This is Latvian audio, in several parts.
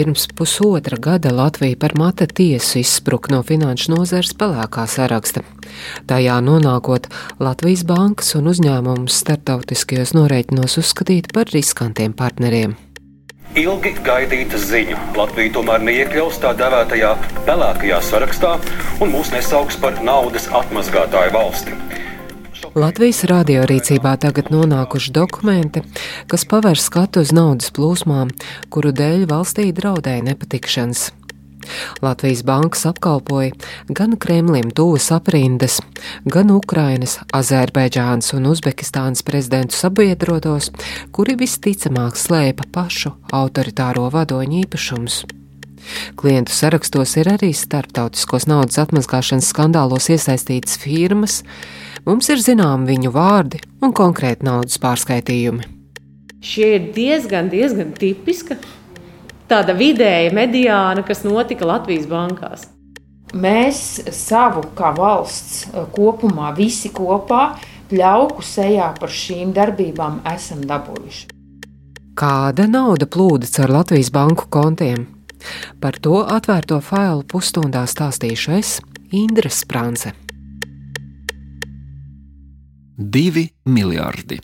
Pirms pusotra gada Latvija par mata tiesu izspruka no finanšu nozares pelēkā saraksta. Tajā nonākot Latvijas bankas un uzņēmumus starptautiskajos norēķinos uzskatīt par riskantiem partneriem. Ilgi gaidīta ziņa. Latvija tomēr neiekļaus tā dēvētajā pelēkajā sarakstā un mūs nesauks par naudas atmazgātāju valsti. Latvijas radio rīcībā tagad nonākuši dokumenti, kas paver skatu uz naudas plūsmām, kuru dēļ valstī draudēja nepatikšanas. Latvijas bankas apkalpoja gan Kremlim tuvas aprindas, gan Ukrainas, Azerbaidžānas un Uzbekistānas prezidentu sabiedrotos, kuri visticamāk slēpa pašu autoritāro vadoņu īpašumus. Klientu sarakstos ir arī starptautiskos naudas atmazgāšanas skandālos iesaistītas firmas, mums ir zināmi viņu vārdi un konkrēti naudas pārskaitījumi. Šie ir diezgan, diezgan tipiska tāda vidēja mediāna, kas notika Latvijas bankās. Mēs savu kā valsts kopumā, visi kopā, pļauku sejā par šīm darbībām esam dabūjuši. Kāda nauda plūda caur Latvijas banku kontiem? Par to atvērto failu pusstundā stāstīšu es, Indra Sprānce. Divi miljardi.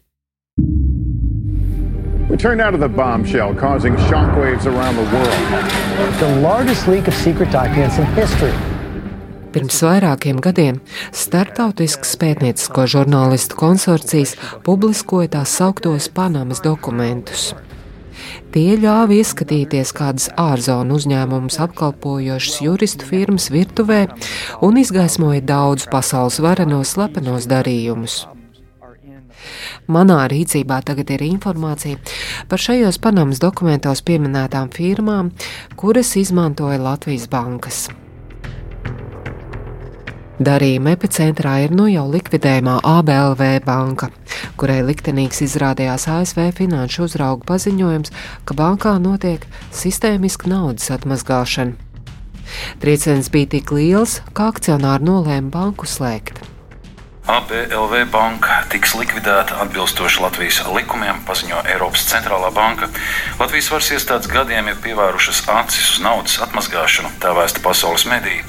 We turn now to the bombshell causing shockwaves around the world. The largest leak of secret documents in history. Pirms vairākiem gadiem starptautisks pētniecisko žurnālistu konsorcijas publiskoja tās sauktos Panamas dokumentus. Tie ļāva ieskatīties kādas ārzonu uzņēmumus apkalpojošas juristu firmas virtuvē un izgaismoja daudzus pasaules varenos slepenos darījumus. Manā rīcībā tagad ir informācija par šajos Panamas dokumentos pieminētām firmām, kuras izmantoja Latvijas bankas. Darījuma epicentrā ir nu jau likvidējumā ABLV banka, kurai liktenīgs izrādījās ASV finanšu uzraugu paziņojums, ka bankā notiek sistēmiska naudas atmazgāšana. Trieciens bija tik liels, ka akcionāri nolēma banku slēgt. ABLV banka tiks likvidēta atbilstoši Latvijas likumiem, paziņo Eiropas centrālā banka. Latvijas varas iestādes gadiem ir pievērušas acis uz naudas atmazgāšanu, tā vēsta pasaules mediji.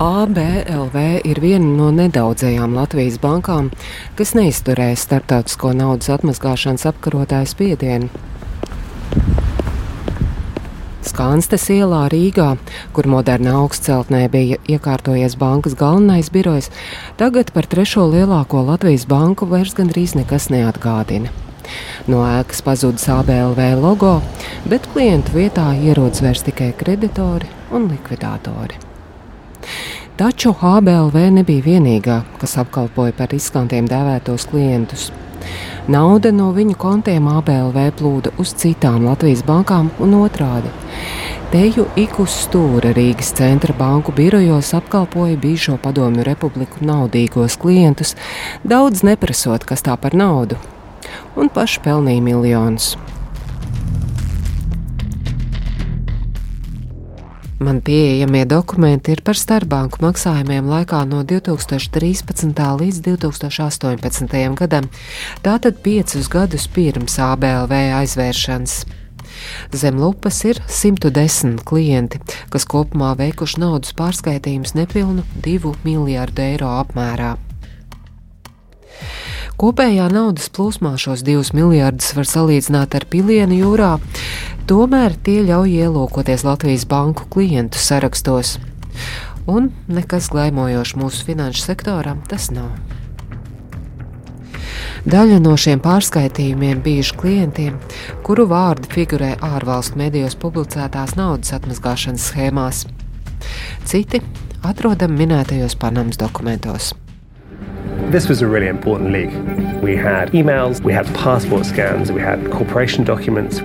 ABLV ir viena no nedaudzajām Latvijas bankām, kas neizturēja starptautisko naudas atmazgāšanas apkarotāju spiedienu. Skanstes ielā Rīgā, kur modernā augstceltnē bija iekārtojies bankas galvenais birojs, tagad par trešo lielāko Latvijas banku vairs gandrīz nekas neatgādina. No ēkas pazudis ABLV logo, bet klientu vietā ierodas vairs tikai kreditori un likvidātori. Taču ABLV nebija vienīgā, kas apkalpoja par riskantiem dēvētos klientus. Nauda no viņu kontiem ABLV plūda uz citām Latvijas bankām un otrādi. Teju ik uz stūra Rīgas centra banku birojos apkalpoja bijušo padomju republiku naudīgos klientus, daudz neprasot, kas tā par naudu, un paši pelnīja miljonus. Man pieejamie dokumenti ir par starpbanku maksājumiem laikā no 2013. līdz 2018. gadam, tātad piecus gadus pirms ABLV aizvēršanas. Zem lupas ir 110 klienti, kas kopumā veikuši naudas pārskaitījumus nepilnu 2 miljārdu eiro apmērā. Kopējā naudas plūsmā šos divus miljardus var salīdzināt ar pilienu jūrā, tomēr tie ļauj ielūkoties Latvijas banku klientu sarakstos. Un nekas glaimojošs mūsu finanšu sektoram tas nav. Daļa no šiem pārskaitījumiem bijuši klientiem, kuru vārdi figurē ārvalstu medijos publicētās naudas atmazgāšanas schēmās. Citi atrodami minētajos Panamas dokumentos. This was a really important leak. We had emails, we had passport scans, we had corporation documents.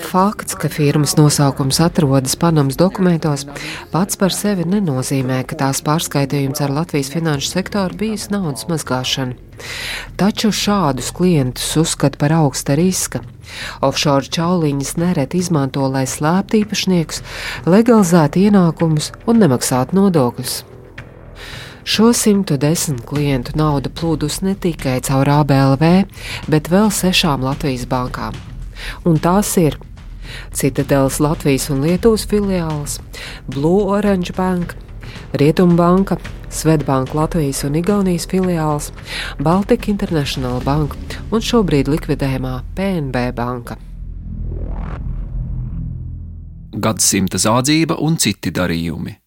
Fakts, ka firmas nosaukums atrodas Panamas dokumentos, pats par sevi nenozīmē, ka tās pārskaitījums ar Latvijas finanšu sektoru bijis naudas mazgāšana. Taču šādus klientus uzskata par augsta riska. Offshore čauliņas nereti izmanto, lai slēptu īpašniekus, legalizētu ienākumus un nemaksātu nodokļus. Šo 110 klientu nauda plūdus ne tikai caur ABLV, bet vēl sešām Latvijas bankām. Un tās ir Citadelas Latvijas un Lietuvas filiāls, Blue Orange Bank, Rietumbanka, Svetbanka Latvijas un Igaunijas filiāls, Baltika International Banka un šobrīd likvidējumā PNB banka. Gadsimta zādzība un citi darījumi.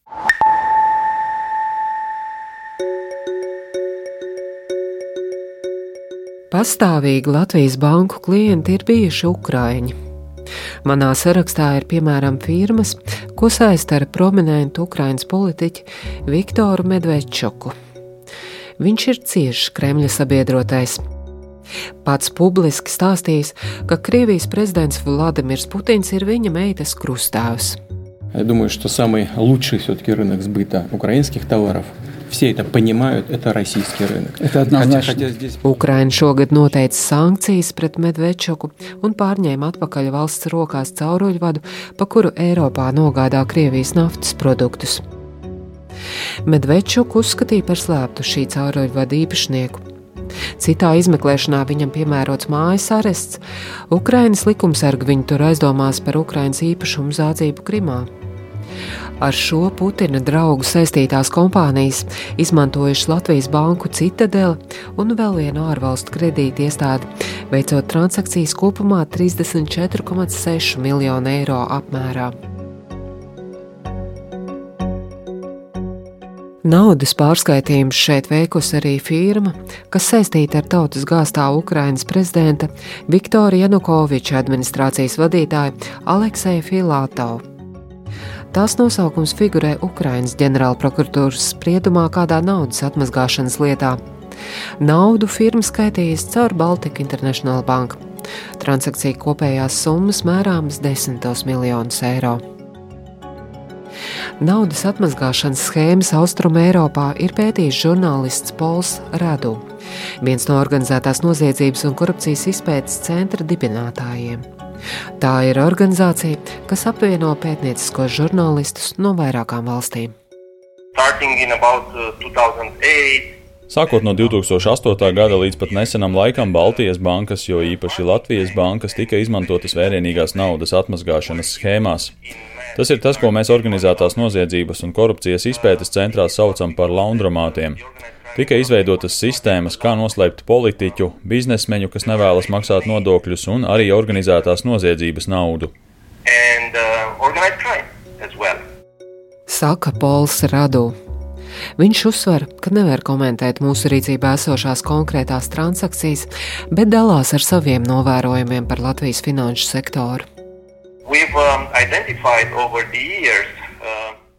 Pastāvīgi Latvijas banku klienti ir bijuši Ukrāņi. Manā sarakstā ir piemēram firmas, ko saista ar prominentu Ukraiņas politiķi Viktoru Medvedčuku. Viņš ir ciešs Kremļa sabiedrotais. Pats publiski stāstījis, ka Krievijas prezidents Vladimirs Putins ir viņa meitas krustāvs. Я думаю, что самый лучший все-таки рынок сбыта украинских товаров все это понимают, это российский рынок. Это однозначно. Хотя, хотя здесь... Ukraina šogad noteica sankcijas pret Medvedčuku un pārņēma atpakaļ valsts rokās cauruļvadu, pa kuru Eiropā nogādā Krievijas naftas produktus. Medvedčuku uzskatīja par slēptu šī cauruļvada īpašnieku. Citā izmeklēšanā viņam piemērots mājas arests. Ukrainas likumsargi viņu tur aizdomās par Ukrainas īpašumu zādzību Krimā. Ar šo Putina draugu saistītās kompānijas izmantojušas Latvijas banku Citadele un vēl vienu ārvalstu kredīti iestādi, veicot transakcijas kopumā 34,6 miljonu eiro apmērā. Naudas pārskaitījumus šeit veikusi arī firma, kas saistīta ar tautas gāztā Ukrainas prezidenta Viktora Janukoviča administrācijas vadītāju Alekseju Filātovu. Tās nosaukums figurē Ukrainas ģenerālprokuratūras spriedumā kādā naudas atmazgāšanas lietā. Naudu firma skaitījusi caur Baltika International Bank. Transakcija kopējās summas mērāmas desmitos miljonus eiro. Naudas atmazgāšanas schēmas Austrum Eiropā ir pētījis žurnālists Pols Radu, viens no organizētās noziedzības un korupcijas izpētes centra dibinātājiem. Tā ir organizācija, kas apvieno pētnieciskos žurnālistus no vairākām valstīm. About, uh, 2008, Sākot no 2008. gada līdz pat nesenam laikam Baltijas bankas, jo īpaši Latvijas bankas, tika izmantotas vērienīgās naudas atmazgāšanas schēmās. Tas ir tas, ko mēs organizētās noziedzības un korupcijas izpētes centrā saucam par laundromātiem. Tika izveidotas sistēmas, kā noslēpt politiķu, biznesmeņu, kas nevēlas maksāt nodokļus, un arī organizētās noziedzības naudu. and uh, well. Saka Pols Radu. Viņš uzsver, ka nevar komentēt mūsu rīcībā esošās konkrētās transakcijas, bet dalās ar saviem novērojumiem par Latvijas finanšu sektoru. We've um, identified over the years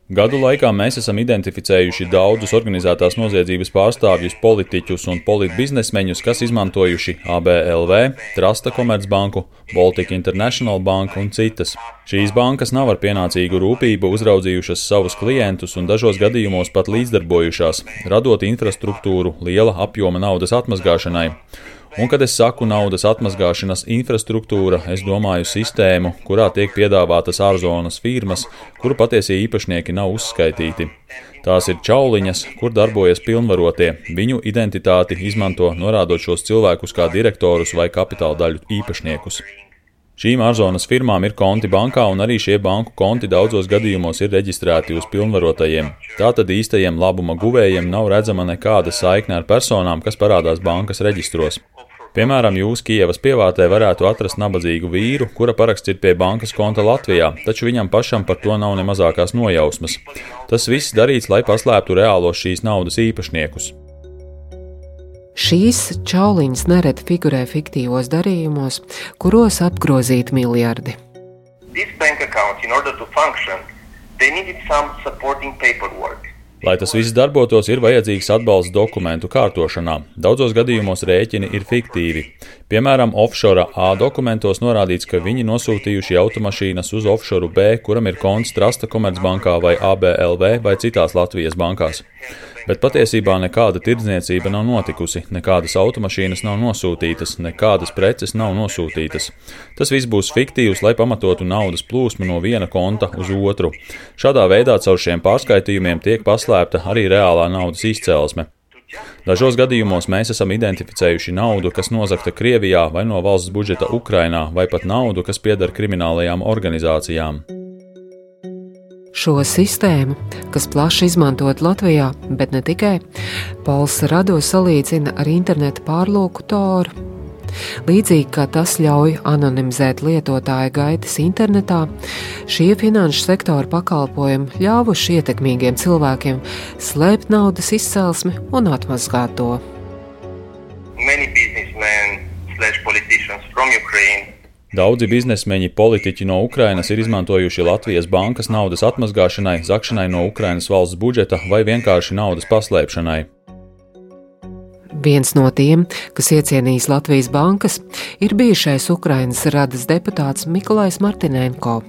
Gadu laikā mēs esam identificējuši daudzus organizētās noziedzības pārstāvjus, politiķus un politbiznesmeņus, kas izmantojuši ABLV, Trasta Komercbanku, Baltic International Banku un citas. Šīs bankas nav ar pienācīgu rūpību uzraudzījušas savus klientus un dažos gadījumos pat līdzdarbojušās, radot infrastruktūru liela apjoma naudas atmazgāšanai. Un, kad es saku naudas atmazgāšanas infrastruktūra, es domāju sistēmu, kurā tiek piedāvātas ārzonas firmas, kuru patiesie īpašnieki nav uzskaitīti. Tās ir čauliņas, kur darbojas pilnvarotie. Viņu identitāti izmanto norādot šos cilvēkus kā direktorus vai kapitāla daļu īpašniekus. Šīm ārzonas firmām ir konti bankā, un arī šie banku konti daudzos gadījumos ir reģistrēti uz pilnvarotajiem. Tātad īstajiem labuma guvējiem nav redzama nekāda saikne ar personām, kas parādās bankas reģistros. Piemēram, jūs Kievas pievārtē varētu atrast nabadzīgu vīru, kura paraksts ir pie bankas konta Latvijā, taču viņam pašam par to nav ne mazākās nojausmas. Tas viss darīts, lai paslēptu reālos šīs naudas īpašniekus. Šīs čauliņas nereti figurē fiktīvos darījumos, kuros apgrozīti miljardi. these bank accounts, in order to function, they needed some supporting paperwork. Lai tas viss darbotos, ir vajadzīgs atbalsts dokumentu kārtošanā. Daudzos gadījumos rēķini ir fiktīvi. Piemēram, offshore A dokumentos norādīts, ka viņi nosūtījuši automašīnas uz offshore B, kuram ir konts Trasta Komercbankā vai ABLV vai citās Latvijas bankās. Bet patiesībā nekāda tirdzniecība nav notikusi, nekādas automašīnas nav nosūtītas, nekādas preces nav nosūtītas. Tas viss būs fiktīvs, lai pamatotu naudas plūsmu no viena konta uz otru. Šādā veidā caur šiem pārskaitījumiem tiek paslēpta arī reālā naudas izcelsme. Dažos gadījumos mēs esam identificējuši naudu, kas nozagta Krievijā vai no valsts budžeta Ukrainā, vai pat naudu, kas pieder kriminālajām organizācijām. Šo sistēmu, kas plaši izmantot Latvijā, bet ne tikai, Pols Rado salīdzina ar interneta pārlūku toru Līdzīgi kā tas ļauj anonimizēt lietotāju gaitas internetā, šie finanšu sektora pakalpojumi ļāvuši ietekmīgiem cilvēkiem slēpt naudas izcelsmi un atmazgāt to. Daudzi biznesmeņi, politiķi no Ukrainas ir izmantojuši Latvijas bankas naudas atmazgāšanai, zakšanai no Ukrainas valsts budžeta vai vienkārši naudas paslēpšanai. Viens no tiem, kas iecienījis Latvijas bankas, ir bijušais Ukrainas radas deputāts Mikulais Martinenko.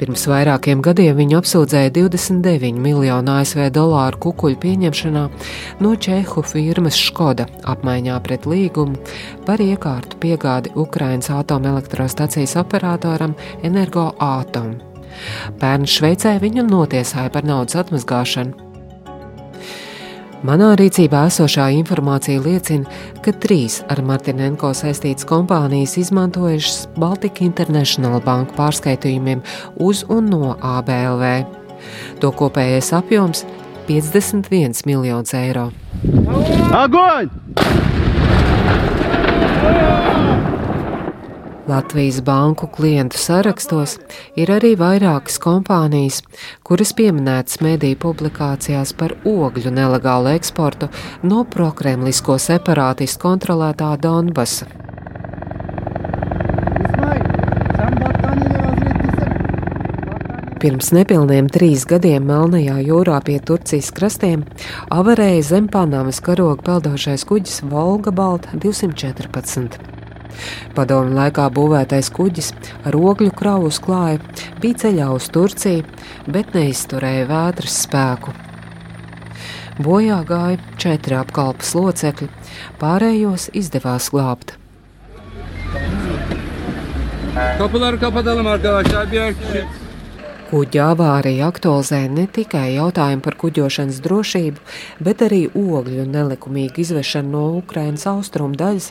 Pirms vairākiem gadiem viņu apsūdzēja 29 miljonu ASV dolāru kukuļu pieņemšanā no Čehu firmas Škoda apmaiņā pret līgumu par iekārtu piegādi Ukrainas atomelektrostacijas operatoram Energo Atom. Pērn Šveicē viņu notiesāja par naudas atmazgāšanu, Manā rīcībā esošā informācija liecina, ka trīs ar Martinenko saistītas kompānijas izmantojušas Baltika International banku pārskaitījumiem uz un no ABLV. To kopējais apjoms - 51 miljonus eiro. Agoņ! Latvijas banku klientu sarakstos ir arī vairākas kompānijas, kuras pieminētas mediju publikācijās par ogļu nelegālu eksportu no prokremlisko separātistu kontrolētā Donbasa. Pirms nepilniem trīs gadiem Melnajā jūrā pie Turcijas krastiem avarēja zem Panamas karoga peldošais kuģis Volga Balta 214. Padomu laikā būvētais kuģis ar ogļu kravu uzklāja, bija ceļā uz Turciju, bet neizturēja vētras spēku. Bojā gāja četri apkalpes locekļi, pārējos izdevās glābt. Kapıları kapatalım arkadaşlar. Birer kişi Kuģa avārija aktualizē ne tikai jautājumu par kuģošanas drošību, bet arī ogļu nelikumīgu izvešanu no Ukrainas austrumu daļas,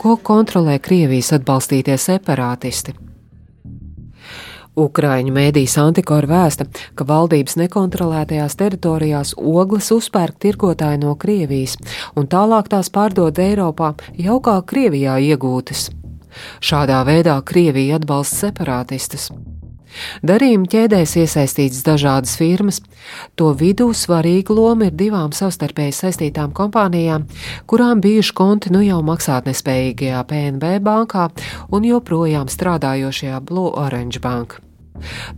ko kontrolē Krievijas atbalstītie separātisti. Ukrāņu mēdīs Antikora vēsta, ka valdības nekontrolētajās teritorijās ogles uzpērk tirgotāji no Krievijas un tālāk tās pārdod Eiropā jau kā Krievijā iegūtas. Šādā veidā Krievija atbalsta separātistus. Darījuma ķēdēs iesaistītas dažādas firmas. To vidū svarīga loma ir divām savstarpēji saistītām kompānijām, kurām bijuši konti nu jau maksātnespējīgajā PNB bankā un joprojām strādājošajā Blue Orange Bank.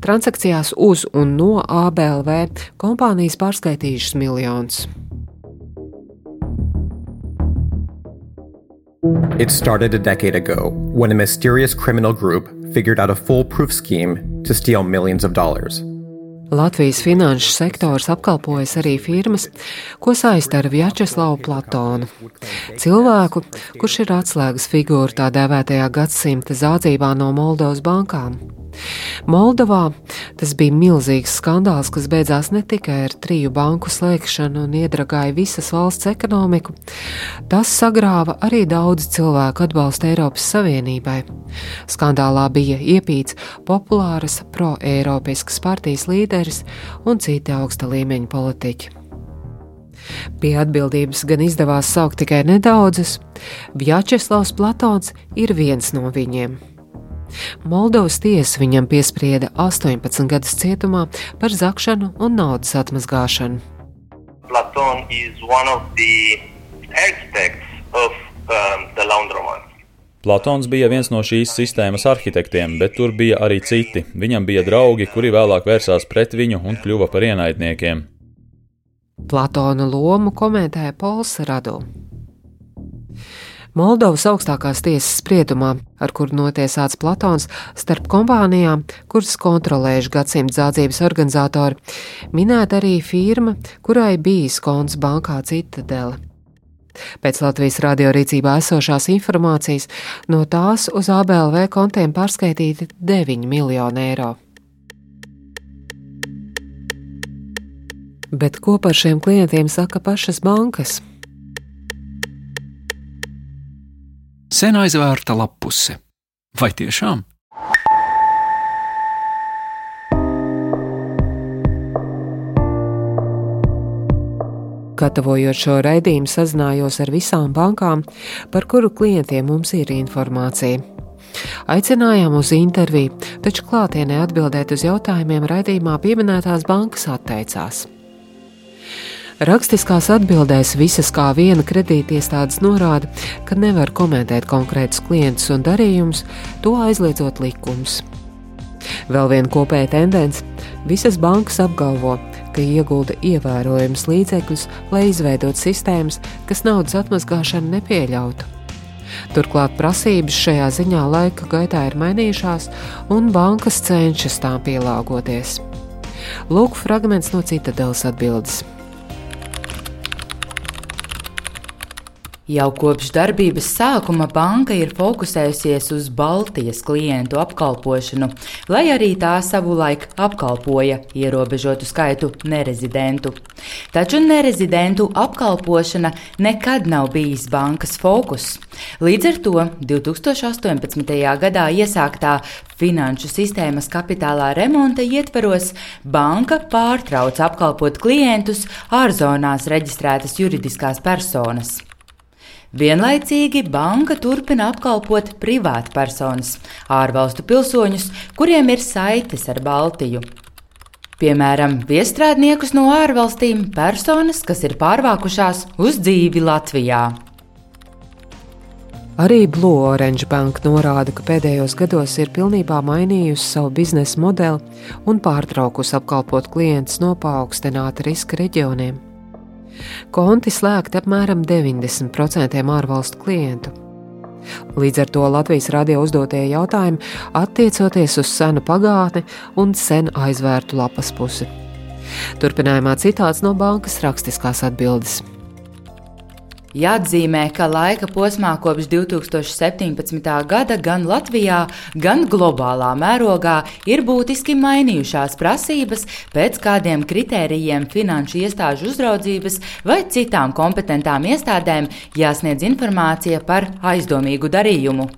Transakcijās uz un no ABLV kompānijas pārskaitījušas miljonus. It started a decade ago when a mysterious criminal group figured out a foolproof scheme to steal millions of dollars. Latvijas finanšu sektors apkalpojas arī firmas, ko saista ar Vjačeslavu Platonu. Cilvēku, kurš ir atslēgas figūra tā dēvētajā gadsimta zādzībā no Moldovas bankām. Moldovā tas bija milzīgs skandāls, kas beidzās ne tikai ar triju banku slēgšanu un iedragāja visas valsts ekonomiku, tas sagrāva arī daudz cilvēku atbalstu Eiropas Savienībai. Skandālā bija iepīts populāras pro-eiropiskas partijas līderis un citi augsta līmeņa politiķi. Pie atbildības gan izdevās saukt tikai nedaudzus, Vjačeslavs Platons ir viens no viņiem. Moldovas tiesa viņam piesprieda 18 gadus cietumā par zakšanu un naudas atmazgāšanu. Platon is one of the architects of um, the laundromat. Platons bija viens no šīs sistēmas arhitektiem, bet tur bija arī citi. Viņam bija draugi, kuri vēlāk vērsās pret viņu un kļuva par ienaidniekiem. Platona lomu komentēja Pols Radu. Moldovas augstākās tiesas spriedumā, ar kuru notiesāts Platons starp kompānijām, kuras kontrolējuši gadsimta zādzības organizatori, minēta arī firma, kurai bijis konts bankā Citadele. Pēc Latvijas radio rīcībā esošās informācijas no tās uz ABLV kontiem pārskaitīti 9 miljoni eiro. Bet ko par šiem klientiem saka pašas bankas? Sen aizvērta lapuse. Vai tiešām? Gatavojot šo raidījumu, sazinājos ar visām bankām, par kuru klientiem mums ir informācija. Aicinājām uz interviju, taču klātienē atbildēt uz jautājumiem raidījumā pieminētās bankas atteicās. Rakstiskās atbildēs visas kā viena kredītiestādes norāda, ka nevar komentēt konkrētus klientus un darījumus, to aizliedzot likums. Vēl viena kopēja tendence - visas bankas apgalvo, ka iegulda ievērojams līdzekļus, lai izveidotu sistēmas, kas naudas atmazgāšanu nepieļautu. Turklāt prasības šajā ziņā laika gaitā ir mainījušās, un bankas cenšas tām pielāgoties. Lūk, fragments no citadeles atbildes. Jau kopš darbības sākuma banka ir fokusējusies uz Baltijas klientu apkalpošanu, lai arī tā savulaik apkalpoja ierobežotu skaitu nerezidentu. Taču nerezidentu apkalpošana nekad nav bijis bankas fokus. Līdz ar to 2018. gadā iesāktā finanšu sistēmas kapitālā remonta ietveros banka pārtrauc apkalpot klientus ārzonās reģistrētas juridiskās personas. Vienlaicīgi banka turpina apkalpot privātpersonas, ārvalstu pilsoņus, kuriem ir saites ar Baltiju. Piemēram, viestrādniekus no ārvalstīm, personas, kas ir pārvākušās uz dzīvi Latvijā. Arī Blue Orange Bank norāda, ka pēdējos gados ir pilnībā mainījusi savu biznesa modeli un pārtraukusi apkalpot klientus no paaugstināta riska reģioniem konti slēgti apmēram 90% ārvalstu klientu. Līdz ar to Latvijas radio uzdotie jautājumi attiecoties uz senu pagātni un sen aizvērtu lapas pusi. Turpinājumā citāts no bankas rakstiskās atbildes. Jāatzīmē, ka laika posmā kopš 2017. gada gan Latvijā, gan globālā mērogā ir būtiski mainījušās prasības, pēc kādiem kritērijiem finanšu iestāžu uzraudzības vai citām kompetentām iestādēm jāsniedz informācija par aizdomīgu darījumu.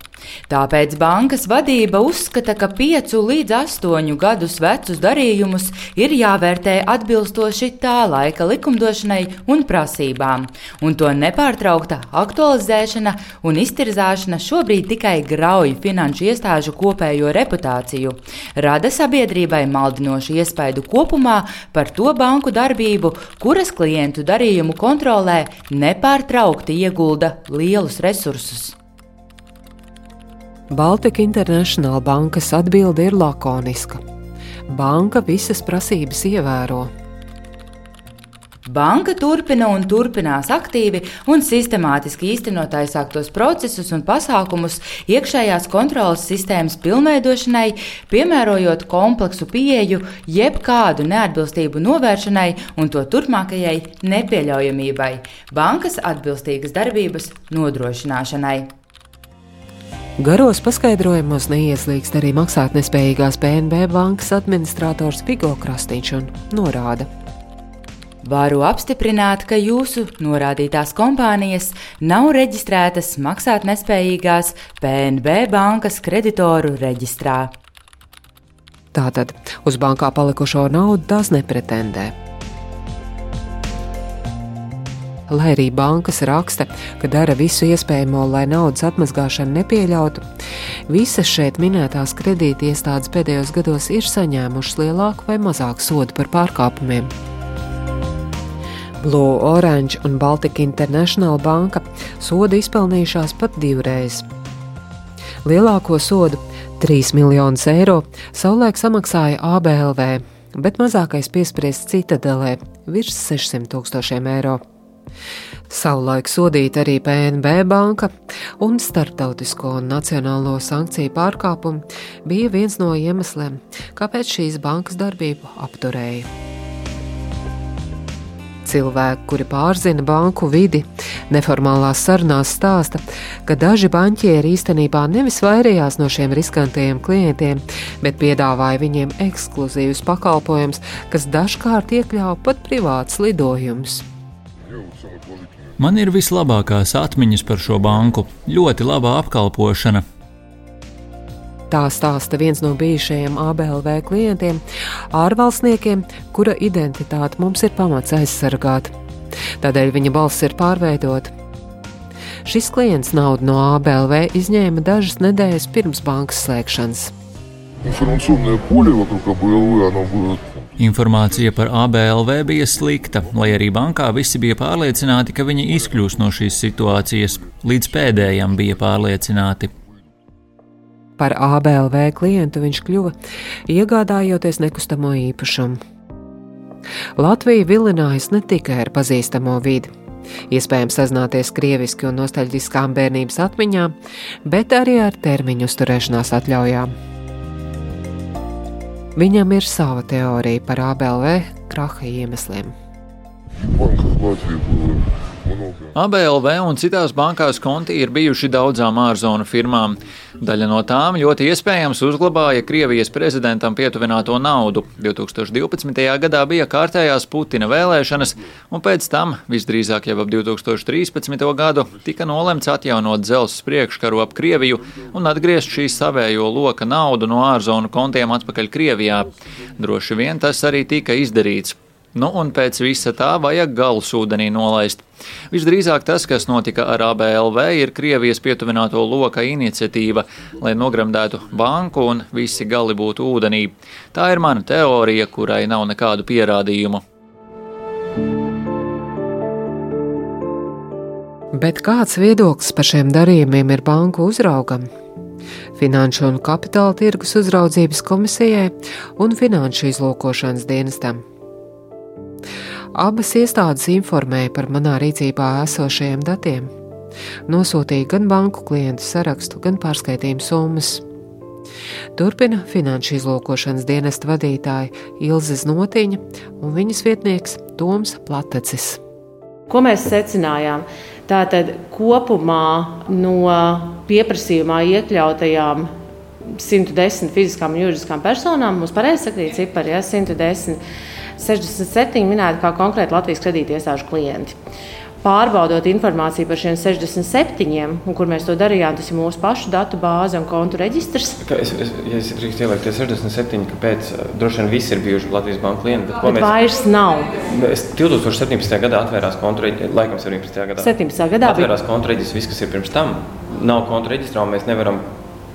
Tāpēc bankas vadība uzskata, ka piecu līdz astoņu gadus vecus darījumus ir jāvērtē atbilstoši tā laika likumdošanai un prasībām, un to nepārtraukta aktualizēšana un iztirzāšana šobrīd tikai grauj finanšu iestāžu kopējo reputāciju, rada sabiedrībai maldinošu iespaidu kopumā par to banku darbību, kuras klientu darījumu kontrolē nepārtraukti iegulda lielus resursus. Baltika International bankas atbilde ir lakoniska. Banka visas prasības ievēro. Banka turpina un turpinās aktīvi un sistemātiski īstenot aizsāktos procesus un pasākumus iekšējās kontrolas sistēmas pilnveidošanai, piemērojot kompleksu pieeju jebkādu neatbilstību novēršanai un to turpmākajai nepieļaujamībai, bankas atbilstīgas darbības nodrošināšanai. Garos paskaidrojumos neieslīgst arī maksātnespējīgās PNB bankas administrators Vigo Krastīņš un norāda. Varu apstiprināt, ka jūsu norādītās kompānijas nav reģistrētas maksātnespējīgās PNB bankas kreditoru reģistrā. Tātad uz bankā palikušo naudu tās nepretendē. Lai arī bankas raksta, ka dara visu iespējamo, lai naudas atmazgāšanu nepieļautu, visas šeit minētās kredītiestādes pēdējos gados ir saņēmušas lielāku vai mazāku sodu par pārkāpumiem. Blue Orange un Baltika International banka sodu izpelnījušās pat divreiz. Lielāko sodu, 3 miljonus eiro, savulaik samaksāja ABLV, bet mazākais piespriests Citadelē - virs 600 tūkstošiem eiro. Savulaik sodīta arī PNB banka, un starptautisko un nacionālo sankciju pārkāpumi bija viens no iemesliem, kāpēc šīs bankas darbību apturēja. Cilvēki, kuri pārzina banku vidi, neformālās sarunās stāsta, ka daži banķieri īstenībā nevis vairījās no šiem riskantajiem klientiem, bet piedāvāja viņiem ekskluzīvus pakalpojumus, kas dažkārt iekļāva pat privātus lidojumus. Man ir vislabākās atmiņas par šo banku. Ļoti laba apkalpošana, Tā stāsta viens no bijušajiem ABLV klientiem, ārvalstniekiem, kura identitāte mums ir pamats aizsargāt. Tādēļ viņa balss ir pārveidota. Šis klients naudu no ABLV izņēma dažas nedēļas pirms bankas slēgšanas. Информационное поле вокруг АБЛВ, оно было Informācija par ABLV bija slikta, lai arī bankā visi bija pārliecināti, ka viņi izkļūs no šīs situācijas. Līdz pēdējam bija pārliecināti. Par ABLV klientu viņš kļuva, iegādājoties nekustamo īpašumu. Latvija vilinājas ne tikai ar pazīstamo vidi, iespējams sazināties krieviski un nostalģiskām bērnības atmiņām, bet arī ar termiņu uzturēšanās atļaujām. Viņam ir sava teorija par ABLV kraha iemesliem. Man, ABLV un citās bankās konti ir bijuši daudzām ārzonu firmām. Daļa no tām ļoti iespējams uzglabāja Krievijas prezidentam pietuvināto naudu. 2012. gadā bija kārtējās Putina vēlēšanas, un pēc tam, visdrīzāk jau ap 2013. gadu, tika nolemts atjaunot dzelzceļa priekškaru ap Krieviju un atgriezt šīs savējo loka naudu no ārzonu kontiem atpakaļ Krievijā. Droši vien tas arī tika izdarīts. Nu, un pēc visa tā vajag galus ūdenī nolaist. Visdrīzāk tas, kas notika ar ABLV, ir Krievijas pietuvināto loka iniciatīva, lai nogremdētu banku un visi gali būtu ūdenī. Tā ir mana teorija, kurai nav nekādu pierādījumu. Bet kāds viedoklis par šiem darījumiem ir banku uzraugam? Finanšu un kapitāla tirgus uzraudzības komisijai un Finanšu izlūkošanas dienestam. Abas iestādes informēja par manā rīcībā esošajiem datiem. Nosūtīja gan banku klientu sarakstu, gan pārskaitījumu summas. Turpina finanšu izlūkošanas dienesta vadītāja Ilze Znotiņa un viņas vietnieks Toms Platecis. Ko mēs secinājām? Tātad kopumā no pieprasījumā iekļautajām 110 fiziskām un juridiskām personām mums pareizi sakīt cipari, ja 110. 67 minēti kā konkrēti Latvijas kredītiesāžu klienti. Pārbaudot informāciju par šiem 67, un kur mēs to darījām, tas ir mūsu pašu datu bāze un kontu reģistrs. Ka Es, es, ja es drīkstu ielikt, tie 67, kāpēc droši vien visi ir bijuši Latvijas banka klienti. bet Bet vairs nav. Es 2017. gadā atvērās kontu reģistrs, laikam 17. gadā. 17. gadā bija- atvērās kontu reģistrs, viss, kas ir pirms tam, nav kontu reģistrā, un mēs nevaram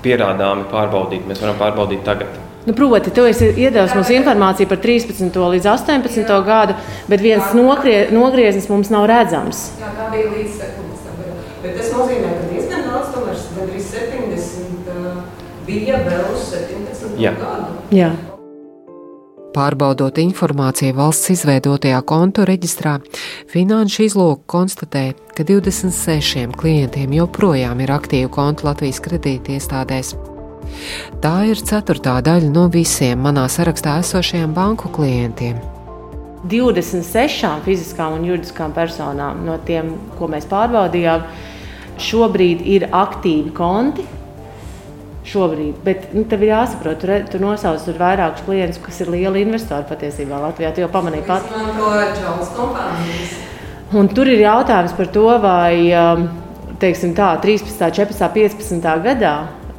pierādāmi pārbaudīt. Mēs varam pārbaudīt tagad. Nu, proti, tu esi iedevis mums informāciju par 13. līdz 18. gadu, bet viens nogrie, nogrieznis mums nav redzams. Jā, tā bija līdz sekundes. Bet tas nozīmē, ka diezgan daudz, tomēr gandrīz 70 uh, bija vēl uz 17 Jā. gadu. Jā. Pārbaudot informāciju valsts izveidotajā kontu reģistrā, Finanšu izlūka konstatēja, ka 26 klientiem joprojām ir aktīva konta Latvijas kredītiestādēs. Tā ir ceturtā daļa no visiem manā sarakstā esošajiem banku klientiem. 26 fiziskām un juridiskām personām no tiem, ko mēs pārbaudījām, šobrīd ir aktīvi konti. Šobrīd, bet nu, tev ir jāsaprot, tur, tur nosauc tur vairākus klientus, kas ir lieli investori patiesībā Latvijā. Tu jau pamanīji pat. Un tur ir jautājums par to, vai um, teiksim, tā, 13, 14, 15 gadā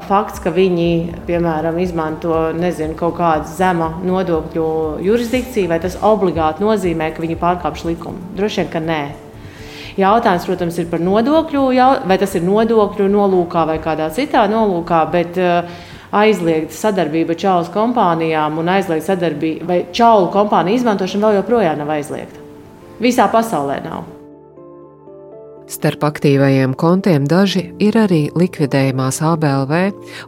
fakts, ka viņi piemēram izmanto nezinu, kaut kādu zemu nodokļu jurisdikciju, vai tas obligāti nozīmē, ka viņi pārkāpj likumu? Droši vien, ka nē. Jautājums, protams, ir par nodokļu, vai tas ir nodokļu nolūkā vai kādā citā nolūkā, bet uh, aizliegt sadarbību ar čaulu kompānijām un aizliegt sadarbību, vai čaulu kompāniju izmantošana vēl joprojām nav aizliegta. Visā pasaulē nav. Starp aktīvajiem kontiem daži ir arī likvidējumās ABLV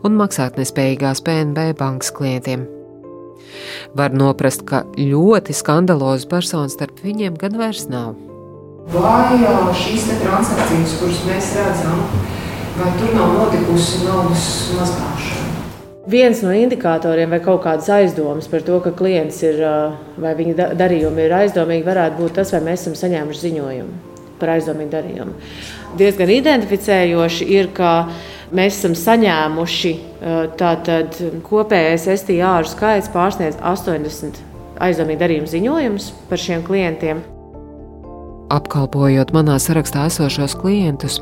un maksātnespējīgās PNB bankas klientiem. Var noprast, ka ļoti skandalozu personu starp viņiem gan vairs nav. Vai šīs te transakcijas, kuras mēs redzam, Vai tur nav notikusi naudas mazgāšana? Viens no indikatoriem vai kaut kādas aizdomas par to, ka klients ir vai viņa darījumi ir aizdomīgi, varētu būt tas, vai mēs esam saņēmuši ziņojumu par aizdomīgu darījumu. Diezgan identificējoši ir, ka mēs esam saņēmuši tātad kopējais STR skaits pārsniedz 80 aizdomīgu darījumu ziņojumus par šiem klientiem apkalpojot manā sarakstā esošos klientus.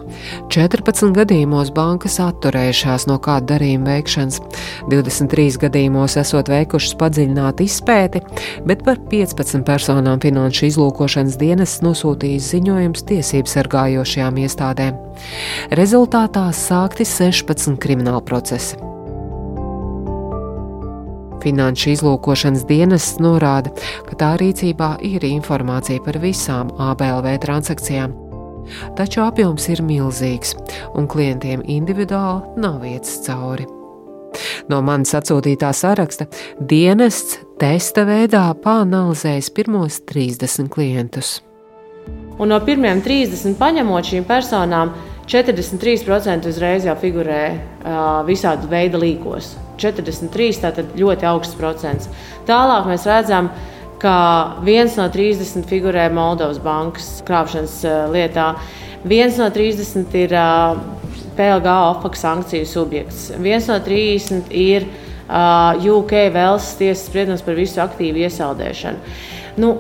14 gadījumos bankas atturējušās no kāda darījuma veikšanas, 23 gadījumos esot veikušas padziļinātu izpēti, bet par 15 personām finanšu izlūkošanas dienas nosūtījis ziņojums tiesību sargājošajām iestādēm. Rezultātā sākti 16 krimināla procesi. Finanšu izlūkošanas dienests norāda, ka tā rīcībā ir informācija par visām ABLV transakcijām. Taču apjoms ir milzīgs, un klientiem individuāli nav vietas cauri. No manis atsūtītā saraksta dienests testa veidā pāanalizējis pirmos 30 klientus. Un no pirmiem 30 paņemot šīm personām, 43% uzreiz jau figurē uh, visādi veidi līkos. 43 tātad ļoti augsts procents. Tālāk mēs redzam, ka viens no 30 figurē Moldovas bankas krāpšanas lietā, viens no 30 ir PLG OFAC sankciju subjekts, viens no 30 ir UK Velsas tiesas spriedums par visu aktīvu iesaldēšanu. Nu,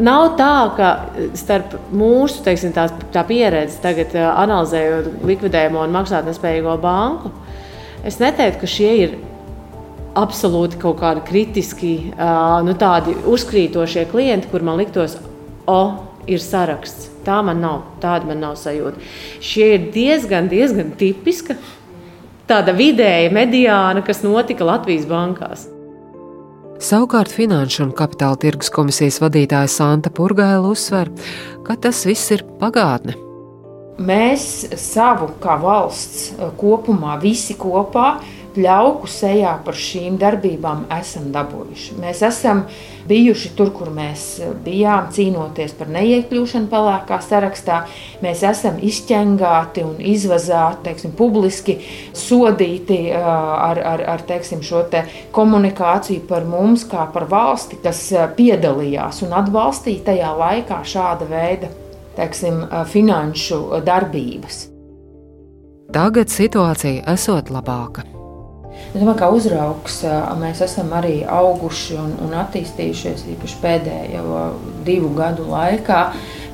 Nav tā, ka starp mūsu teiksim, tā, tā pieredzi, tagad analizējot likvidējumu un maksātnespējīgo banku, uh, Es neteiktu, ka šie ir absolūti kaut kādi kritiski, nu, tādi uzkrītošie klienti, kur man liktos, o, ir saraksts. Tā man nav, tāda man nav sajūta. Šie ir diezgan, diezgan tipiska tāda vidēja mediāna, kas notika Latvijas bankās. Savukārt Finanšu un Kapitāla tirgus komisijas vadītāja Santa Purgaila uzsver, ka tas viss ir pagātne mēs savu kā valsts eh, kopumā, visi kopā, pļauku sejā par šīm darbībām esam dabūjuši. Mēs esam bijuši tur, kur mēs eh, bijām, cīnoties par neiekļūšanu pelēkā sarakstā. Mēs esam izķengāti un izvazāti, teiksim, publiski sodīti eh, ar, ar, ar teiksim, šo te komunikāciju par mums, kā par valsti, kas piedalījās un atbalstīja tajā laikā šāda veida teiksim, finanšu darbības. Tagad situācija esot labāka. Es domāju, ka uzraugs mēs esam arī auguši un, un attīstījušies īpaši pēdējo divu gadu laikā.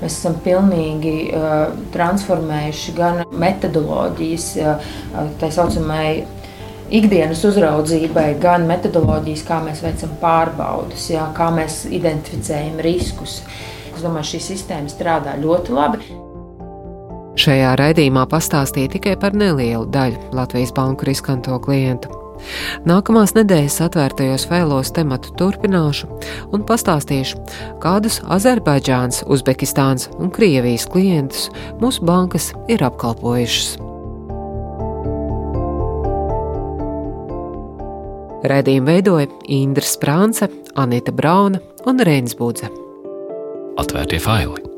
Mēs esam pilnīgi uh, transformējuši gan metodoloģijas, uh, tā saucamai ikdienas uzraudzībai, gan metodoloģijas, kā mēs veicam pārbaudes, jā, kā mēs identificējam riskus. Uh, Es domāju, šī sistēma strādā ļoti labi. Šajā raidījumā pastāstīja tikai par nelielu daļu Latvijas banku riskanto klientu. Nākamās nedēļas atvērtajos failos tematu turpināšu un pastāstīšu, kādus Azerbaidžāns, Uzbekistāns un Krievijas klientus mūsu bankas ir apkalpojušas. Radījumu veidoja Indra Sprānce, Anita Brauna un Reinis Budze atvērtie faili.